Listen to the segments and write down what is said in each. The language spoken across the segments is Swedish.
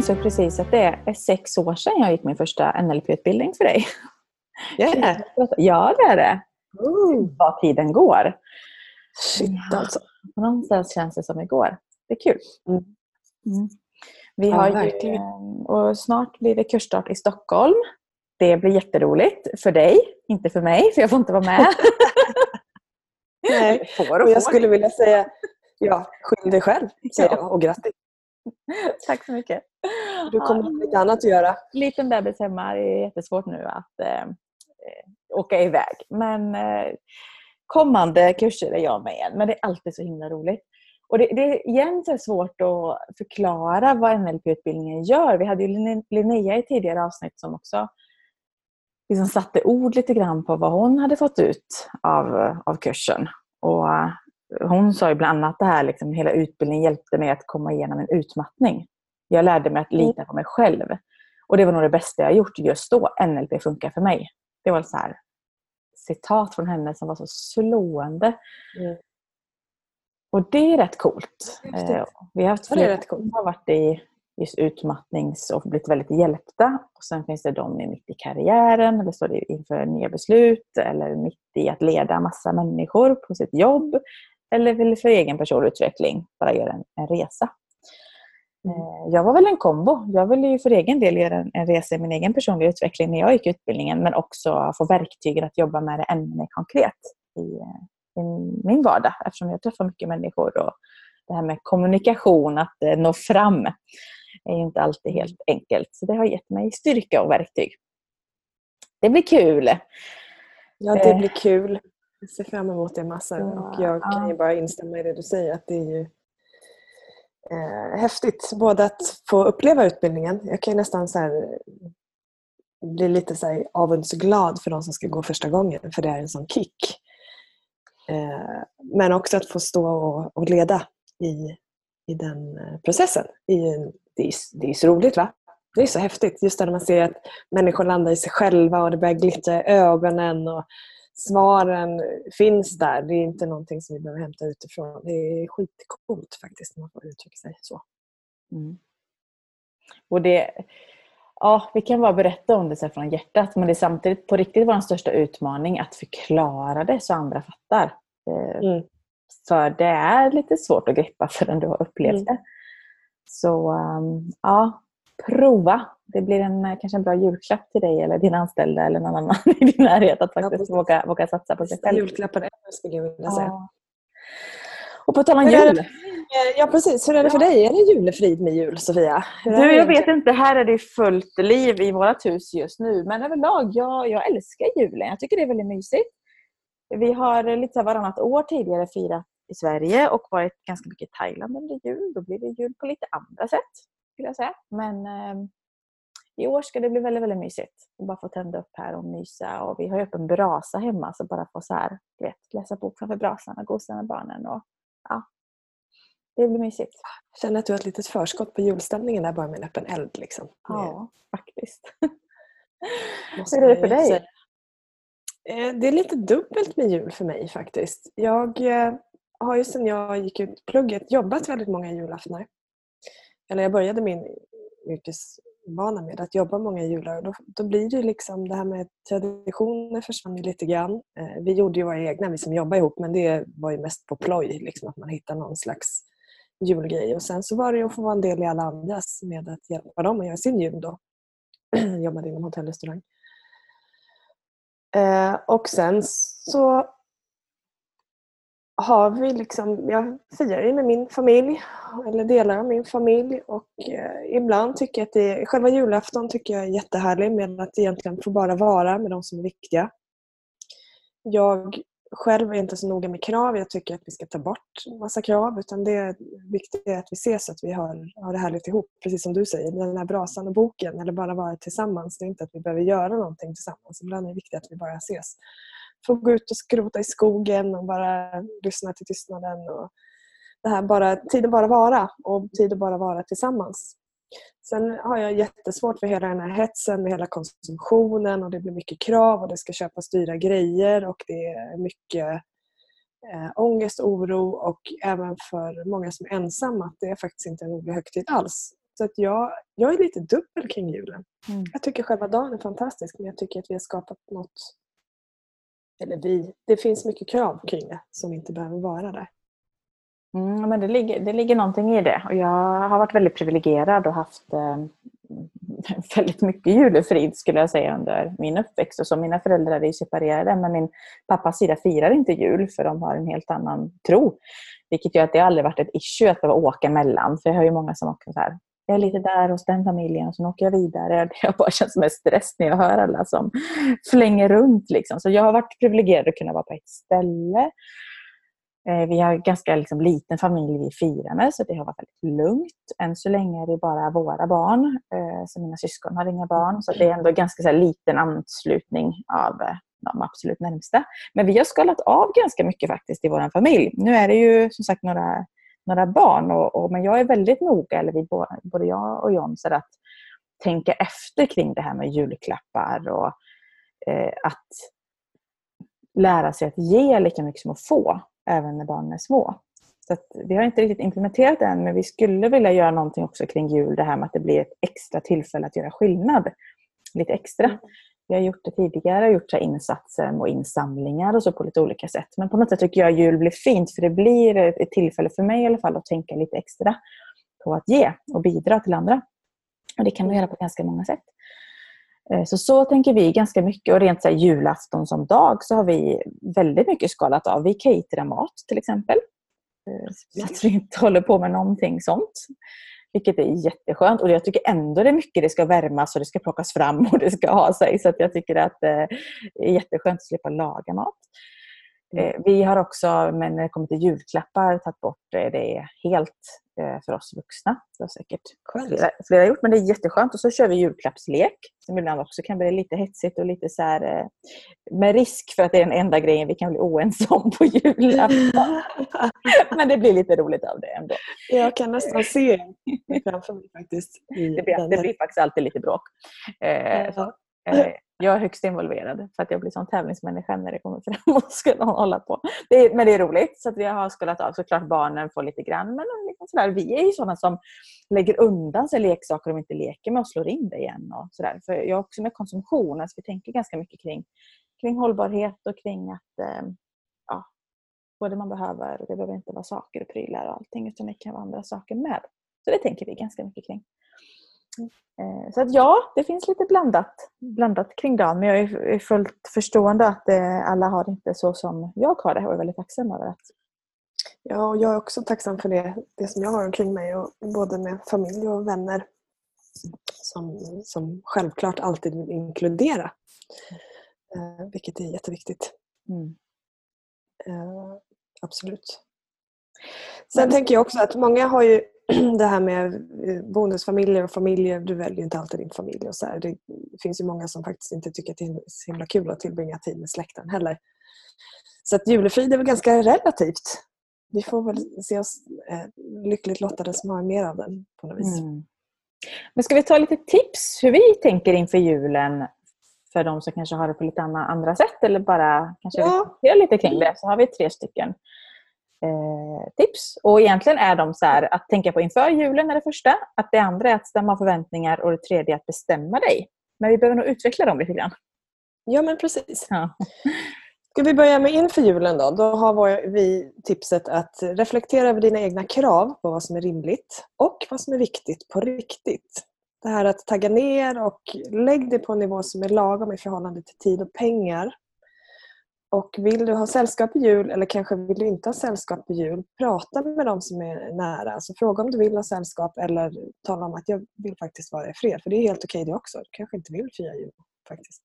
Insåg precis att det är sex år sedan jag gick min första NLP-utbildning för dig. Yeah. Ja, det är det. Mm. Vad tiden går. Shit alltså. På någonstans känns det som igår. Det är kul. Mm. Mm. Vi Ja, har ju, verkligen. eh, och snart blir det kursstart i Stockholm. Det blir jätteroligt för dig, inte för mig, för jag får inte vara med. Nej. får Och och jag får. skulle vilja säga, ja, skyll dig själv, säger jag. Och grattis. Tack så mycket. Du kommer ha lite annat att göra. liten bebis hemma. Det är jättesvårt nu att eh, eh, åka iväg. Men eh, kommande kurser är jag med igen. Men det är alltid så himla roligt. Och det, det är igen så svårt att förklara vad NLP-utbildningen gör. Vi hade ju Lin- Linnea i tidigare avsnitt som också liksom satte ord lite grann på vad hon hade fått ut av, av kursen. Och hon sa ju bland annat det här, liksom, hela utbildningen hjälpte mig att komma igenom en utmattning. Jag lärde mig att lita på mig själv. Och det var nog det bästa jag gjort just då. NLP funkar för mig. Det var så här citat från henne som var så slående. Mm. Och det är rätt coolt. Eh, Vi har haft Ja, flera coolt. som har varit i just utmattnings och blivit väldigt hjälpta. Och sen finns det de mitt i karriären, eller står inför nya beslut, eller mitt i att leda massa människor på sitt jobb, eller vill för egen personlig utveckling bara göra en, en resa. Eh, Jag var väl en kombo. Jag ville ju för egen del göra en, en resa i min egen personliga utveckling när jag gick utbildningen, men också få verktygen att jobba med det ännu mer konkret i, eh, i min vardag, eftersom jag träffar mycket människor och det här med kommunikation, att eh, nå fram, är inte alltid helt enkelt. Så det har gett mig styrka och verktyg. Det blir kul! Ja, det blir kul. Jag ser fram emot det massor. Och jag kan ju bara instämma i det du säger. Att det är ju eh, häftigt. Både att få uppleva utbildningen. Jag kan ju nästan så här, bli lite så här avundsglad för de som ska gå första gången. För det är en sån kick. Eh, men också att få stå och, och leda i, i den eh, processen. I en, det, är, det är så roligt va? Det är så häftigt. Just när man ser att människor landar i sig själva och det börjar glittra i ögonen. och Svaren finns där. Det är inte någonting som vi behöver hämta utifrån. Det är skitcoolt faktiskt när man får uttrycka sig så. Mm. Och det, ja, vi kan bara berätta om det så från hjärtat, men det är samtidigt på riktigt vår största utmaning att förklara det så andra fattar. Eh, Mm. För det är lite svårt att greppa förrän du har upplevt Mm. det. Så um, ja, prova. Det blir en, eh, kanske en bra julklapp till dig eller din anställda eller någon annan i din närhet att Ja, faktiskt precis. våga, våga satsa på sig själv. julklappar ever skulle jag vilja säga. Ja. Och på tal om jul. Ja precis. Hur är det för dig? Är det julefrid med jul Sofia? Hur Du, jag vet inte. Här är det fullt liv i vårt hus just nu. Men överlag, jag, jag älskar julen. Jag tycker det är väldigt mysigt. Vi har lite så varannat år tidigare firat i Sverige och varit ganska mycket i Thailand under jul. Då blir det jul på lite andra sätt, skulle jag säga. Men eh, i år ska det bli väldigt, väldigt mysigt. Och bara få tända upp här och mysa. Och vi har ju öppen brasa hemma, så bara få så här, du vet, läsa bok framför brasan och gosa med barnen. Och, ja, det blir mysigt. Jag känner att du har ett litet förskott på julstämningen där bara med en öppen eld. Liksom. Ja, faktiskt. Hur är det för dig? säga. Eh, Det är lite dubbelt med jul för mig faktiskt. Jag eh, har ju sedan jag gick ut plugget jobbat väldigt många julaftnar. Eller jag började min yrkesbana med att jobba många jular. Då, då blir det liksom det här med traditioner försvann ju lite grann. Eh, Vi gjorde ju våra egna, vi som jobbar ihop, men det var ju mest på ploj. Liksom, att man hittar någon slags julgrej. Och sen så var det ju att få vara en del i alla andras med att hjälpa dem att göra sin jul då. Jag jobbade inom hotell och restaurang. Eh, och sen så har vi liksom, jag firar ju med min familj, eller delar av min familj och eh, ibland tycker jag att det, själva julafton tycker jag är jättehärlig med att egentligen få bara vara med de som är viktiga. Jag själv är inte så noga med krav, jag tycker att vi ska ta bort massa krav utan det viktiga är att vi ses så att vi har, har det härligt ihop. Precis som du säger, den här brasan och boken eller bara vara tillsammans. Det är inte att vi behöver göra någonting tillsammans. Ibland är det viktigt att vi bara ses. Få gå ut och skrota i skogen och bara lyssna till tystnaden. Och det här bara, tid att bara vara och tid att bara vara tillsammans. Sen har jag jättesvårt för hela den här hetsen med hela konsumtionen och det blir mycket krav och det ska köpas dyra grejer och det är mycket eh, ångest, oro och även för många som är ensamma att det är faktiskt inte en rolig högtid alls. Så att jag, jag är lite dubbel kring julen. Mm. Jag tycker själva dagen är fantastisk men jag tycker att vi har skapat något eller vi, det finns mycket krav kring det som inte behöver vara där. Mm, men det, ligger, det ligger någonting i det. Och jag har varit väldigt privilegierad och haft eh, väldigt mycket julefrid skulle jag säga under min uppväxt. Och så mina föräldrar är separerade men min pappas sida firar inte jul för de har en helt annan tro. Vilket gör att det aldrig varit ett issue att behöva åka mellan. För jag hör ju många som åker så här, jag är lite där hos den familjen och sen åker jag vidare. Det har bara känts som en stress när jag hör alla som flänger runt. Liksom. Så jag har varit privilegierad att kunna vara på ett ställe. Eh, vi har en ganska liksom, liten familj vi firar med så det har varit väldigt lugnt. Än så länge är det bara våra barn. Eh, så mina syskon har inga barn. Så det är ändå ganska så här, liten anslutning av eh, de absolut närmsta. Men vi har skalat av ganska mycket faktiskt i vår familj. Nu är det ju som sagt några, några barn och, och, men jag är väldigt noga, eller vi, både jag och John, så att tänka efter kring det här med julklappar och eh, att lära sig att ge lika mycket som att få även när barnen är små. Så vi har inte riktigt implementerat det än, men vi skulle vilja göra någonting också kring jul. Det här med att det blir ett extra tillfälle att göra skillnad. Lite extra. Vi har gjort det tidigare, gjort så insatser och insamlingar och så på lite olika sätt. Men på något sätt tycker jag jul blir fint för det blir ett tillfälle för mig i alla fall att tänka lite extra på att ge och bidra till andra. Och Det kan man göra på ganska många sätt. Eh, så så tänker vi ganska mycket och rent så här, julafton som dag så har vi väldigt mycket skalat av. Vi caterar mat till exempel. Eh, så att vi inte håller på med någonting sånt. Vilket är jätteskönt. Och jag tycker ändå det är mycket det ska värmas och det ska plockas fram och det ska ha sig. Så att jag tycker att eh, det är jätteskönt att slippa laga mat. Mm. Vi har också, men när det kommer till julklappar, tagit bort det helt Eh, för oss vuxna. Det har säkert flera, flera gjort, men det är jätteskönt. Och så kör vi julklappslek som ibland också kan bli lite hetsigt och lite så här, eh, med risk för att det är den enda grejen vi kan bli oense om på julafton. men det blir lite roligt av det ändå. Jag kan nästan se framför mig faktiskt. Det blir, det blir faktiskt alltid lite bråk. Eh, eh, jag är högst involverad för att jag blir sån tävlingsmänniska när det kommer fram och ska någon hålla på. Det är, men det är roligt. Så att vi har skalat av. Såklart barnen får lite grann. Men liksom sådär. vi är ju sådana som lägger undan sig leksaker de inte leker med och slår in det igen. Och sådär. För jag har också med konsumtion. Alltså vi tänker ganska mycket kring, kring hållbarhet och kring att eh, ja, både man behöver, det behöver inte vara saker och prylar och allting utan det kan vara andra saker med. Så det tänker vi ganska mycket kring. Eh, så att ja, det finns lite blandat, blandat kring dagen. Men jag är fullt förstående att eh, alla har det inte så som jag har det och är väldigt tacksam över att Ja, och jag är också tacksam för det, det som jag har omkring mig, och både med familj och vänner som, som självklart alltid vill inkludera. Eh, vilket är jätteviktigt. Mm. Eh, absolut. Sen Men... tänker jag också att många har ju det här med eh, bonusfamiljer och familjer, du väljer inte alltid din familj. och så här. Det finns ju många som faktiskt inte tycker att det är så himla kul att tillbringa tid med släkten heller. Så att julefrid är väl ganska relativt. Vi får väl se oss eh, lyckligt lottade som har mer av den på något vis. Mm. Men ska vi ta lite tips hur vi tänker inför julen för de som kanske har det på lite andra sätt eller bara kanske ja. lite kring det så har vi tre stycken tips. Och egentligen är de så här, att tänka på inför julen är det första. Att det andra är att stämma förväntningar och det tredje är att bestämma dig. Men vi behöver nog utveckla dem lite grann. Ja men precis. Ja. Ska vi börja med inför julen då? Då har vi tipset att reflektera över dina egna krav på vad som är rimligt och vad som är viktigt på riktigt. Det här att tagga ner och lägg det på en nivå som är lagom i förhållande till tid och pengar och vill du ha sällskap i jul eller kanske vill du inte ha sällskap i jul, prata med de som är nära. Alltså fråga om du vill ha sällskap eller tala om att jag vill faktiskt vara i fred. För det är helt okej det också. Du kanske inte vill fira jul faktiskt.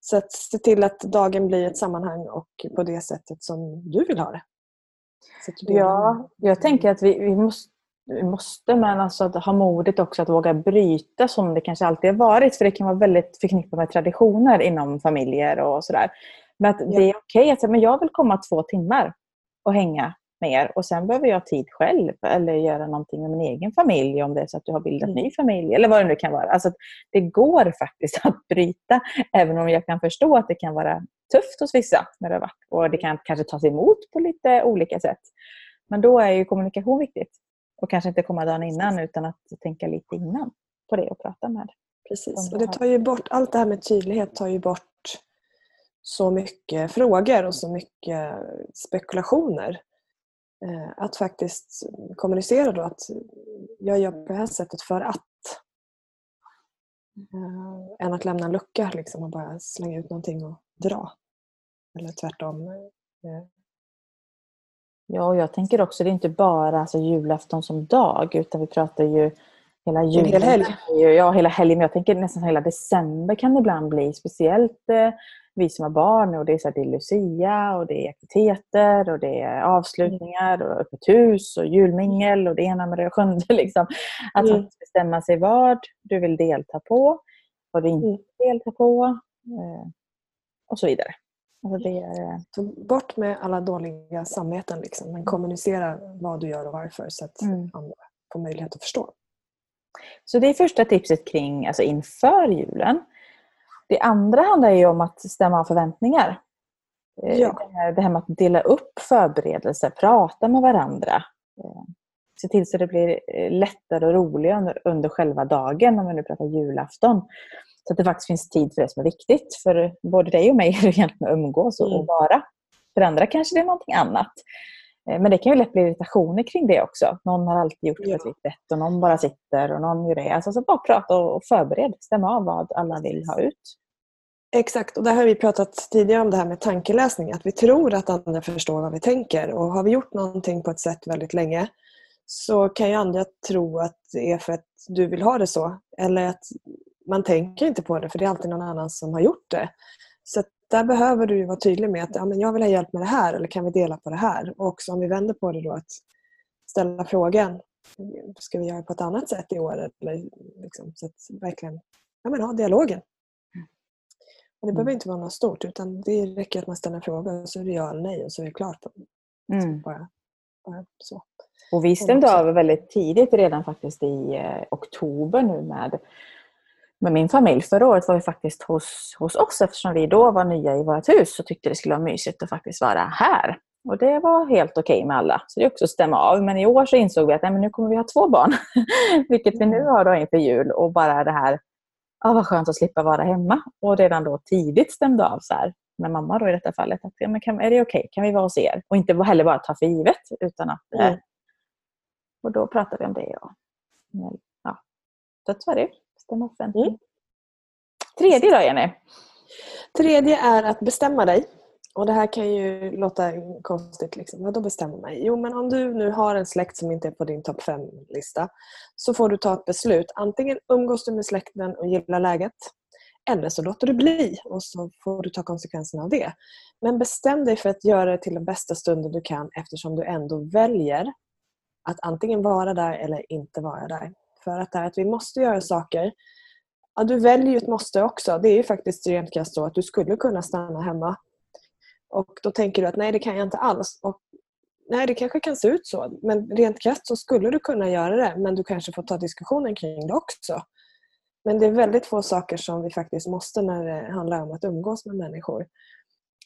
Så att se till att dagen blir ett sammanhang och på det sättet som du vill ha det. Ja, jag tänker att vi, vi måste vi måste, men alltså att ha modet också att våga bryta som det kanske alltid har varit. För det kan vara väldigt förknippat med traditioner inom familjer och sådär. Men att det är okej att säga, men jag vill komma två timmar och hänga med er och sen behöver jag tid själv eller göra någonting med min egen familj om det är så att du har bildat mm. ny familj eller vad det nu kan vara. Alltså, det går faktiskt att bryta även om jag kan förstå att det kan vara tufft hos vissa när det har varit och det kan kanske tas emot på lite olika sätt. Men då är ju kommunikation viktigt. Och kanske inte komma dagen innan utan att tänka lite innan på det och prata med Precis. Och det tar ju bort, allt det här med tydlighet tar ju bort så mycket frågor och så mycket spekulationer. Eh, att faktiskt kommunicera då att jag gör på det här sättet för att. Äh, än att lämna en lucka liksom, och bara slänga ut någonting och dra. Eller tvärtom. Äh. Ja, och jag tänker också det är inte bara alltså, julafton som dag utan vi pratar ju hela julen. hel helg. Ja, hela helgen. Jag tänker nästan hela december kan det ibland bli. Speciellt eh, vi som har barn och det är, så här, det är Lucia och det är aktiviteter och det är avslutningar och öppet hus och julmingel och det ena med det sjunde. Liksom. Att mm. bestämma sig vad du vill delta på, vad du inte mm. vill delta på eh, och så vidare. Alltså är... Så bort med alla dåliga samveten liksom, men kommunicera vad du gör och varför så att mm. andra får möjlighet att förstå. Så det är första tipset kring alltså inför julen. Det andra handlar ju om att stämma av förväntningar. Eh, ja. Det, här, det här med att dela upp förberedelser, prata med varandra. Eh, se till så det blir eh, lättare och roligare under, under själva dagen, om vi nu pratar julafton. Så att det faktiskt finns tid för det som är viktigt. För både dig och mig är det egentligen att umgås och, mm. vara. För andra kanske det är någonting annat. Men det kan ju lätt bli irritationer kring det också. Någon har alltid gjort ja. på ett sätt och någon bara sitter och någon gör det. Alltså så bara prata och förbered, stämma av vad alla vill ha ut. Exakt, och där har vi pratat tidigare om det här med tankeläsning. Att vi tror att andra förstår vad vi tänker. Och har vi gjort någonting på ett sätt väldigt länge så kan ju andra tro att det är för att du vill ha det så. Eller att man tänker inte på det för det är alltid någon annan som har gjort det. Så där behöver du vara tydlig med att ja, men jag vill ha hjälp med det här eller kan vi dela på det här? Och också om vi vänder på det då att ställa frågan ska vi göra på ett annat sätt i år? Eller liksom, så att verkligen ja, men ha dialogen. Och det behöver mm. inte vara något stort utan det räcker att man ställer en fråga och så är det ja eller nej och så är det klart. Mm. Bara, bara så. Och vi stämde av väldigt tidigt redan faktiskt i eh, oktober nu med, med min familj. Förra året var vi faktiskt hos, hos oss eftersom vi då var nya i vårt hus och tyckte det skulle vara mysigt att faktiskt vara här. Och det var helt okej okay med alla. Så det är också att stämma av. Men i år så insåg vi att nej, men nu kommer vi ha två barn. Vilket vi nu mm. har då inför jul. Och bara det här ah, vad skönt att slippa vara hemma. Och redan då tidigt stämde av så här, med mamma då i detta fallet. Att, ja, men kan, är det okej? Okay? Kan vi vara hos er? Och inte heller bara ta för givet. Utan att, eh, mm. Och då pratade vi om det. Och, ja. Så är det. Stämma mm. Tredje då Jenny? Tredje är att bestämma dig. Och Det här kan ju låta konstigt. Liksom. Vad då bestämma mig? Jo, men om du nu har en släkt som inte är på din topp 5-lista så får du ta ett beslut. Antingen umgås du med släkten och gillar läget eller så låter du bli och så får du ta konsekvenserna av det. Men bestäm dig för att göra det till den bästa stunden du kan eftersom du ändå väljer att antingen vara där eller inte vara där. För att, det att vi måste göra saker Ja, du väljer ju ett måste också. Det är ju faktiskt rent krasst så att du skulle kunna stanna hemma och då tänker du att nej, det kan jag inte alls. Och, nej, det kanske kan se ut så. Men rent krasst så skulle du kunna göra det. Men du kanske får ta diskussionen kring det också. Men det är väldigt få saker som vi faktiskt måste när det handlar om att umgås med människor.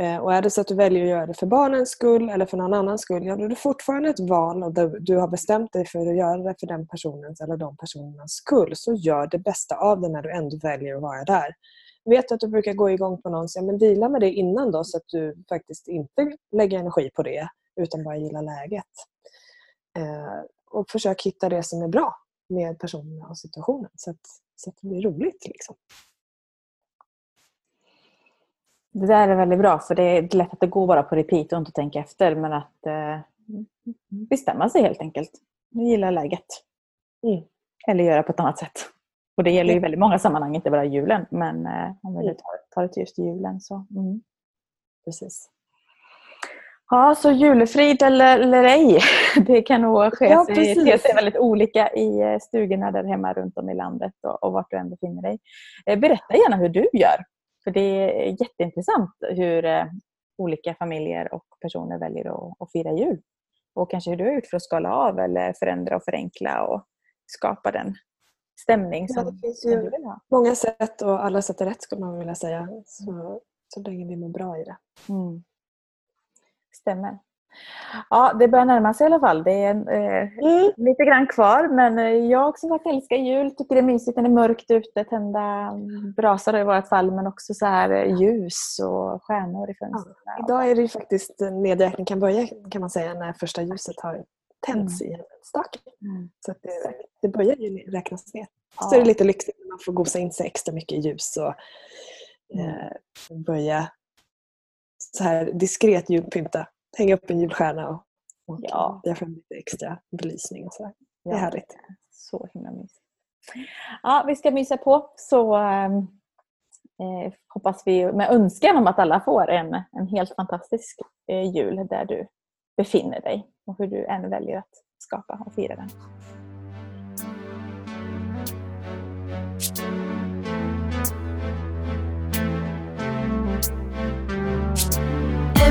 Eh, och är det så att du väljer att göra det för barnens skull eller för någon annans skull, ja då är det fortfarande ett val och du har bestämt dig för att göra det för den personens eller de personernas skull. Så gör det bästa av det när du ändå väljer att vara där. Vet du att du brukar gå igång på någon, så ja, men vila med det innan då så att du faktiskt inte lägger energi på det utan bara gillar läget. Eh, och försök hitta det som är bra med personerna och situationen så att, så att det blir roligt. Liksom. Det där är väldigt bra för det är lätt att det går bara på repeat och inte tänka efter men att eh, bestämma sig helt enkelt. Gilla läget. Mm. Eller göra på ett annat sätt. Och det gäller ju väldigt många sammanhang, inte bara julen. Men eh, om vi mm. tar, tar det till just julen så... Mm. Precis. Ja, så julefrid eller, eller ej. Det kan nog ske ja, sig, sig väldigt olika i eh, stugorna där hemma runt om i landet och, och vart du än befinner dig. Eh, berätta gärna hur du gör. För det är jätteintressant hur eh, olika familjer och personer väljer att, att fira jul. Och kanske hur du har gjort för att skala av eller förändra och förenkla och skapa den stämning som, ja, det finns ju du vill ha. Många sätt och alla sätt är rätt skulle man vilja säga. Så, så länge vi mår bra i det. Mm. Stämmer. Ja, det börjar närma sig i alla fall. Det är eh, Mm. lite grann kvar. Men eh, jag som sagt älskar jul. Tycker det är mysigt när det är mörkt ute. Tända brasor i vårt fall. Men också så här eh, ljus och stjärnor i fönstren. Idag är det faktiskt nedräkning kan börja kan man säga när första ljuset har tänts i staken. Mm. Så att det, det börjar ju räknas ner. Ja. Så är det lite lyxigt när man får gosa in sig extra mycket i ljus och Mm. eh, börja så här diskret julpynta. Hänga upp en julstjärna och, och Ja. göra fram lite extra belysning och så. här. Det är Ja, härligt. Så himla mysigt. Ja, vi ska mysa på. Så ehm, eh, hoppas vi med önskan om att alla får en, en helt fantastisk eh, jul där du befinner dig och hur du än väljer att skapa och fira den.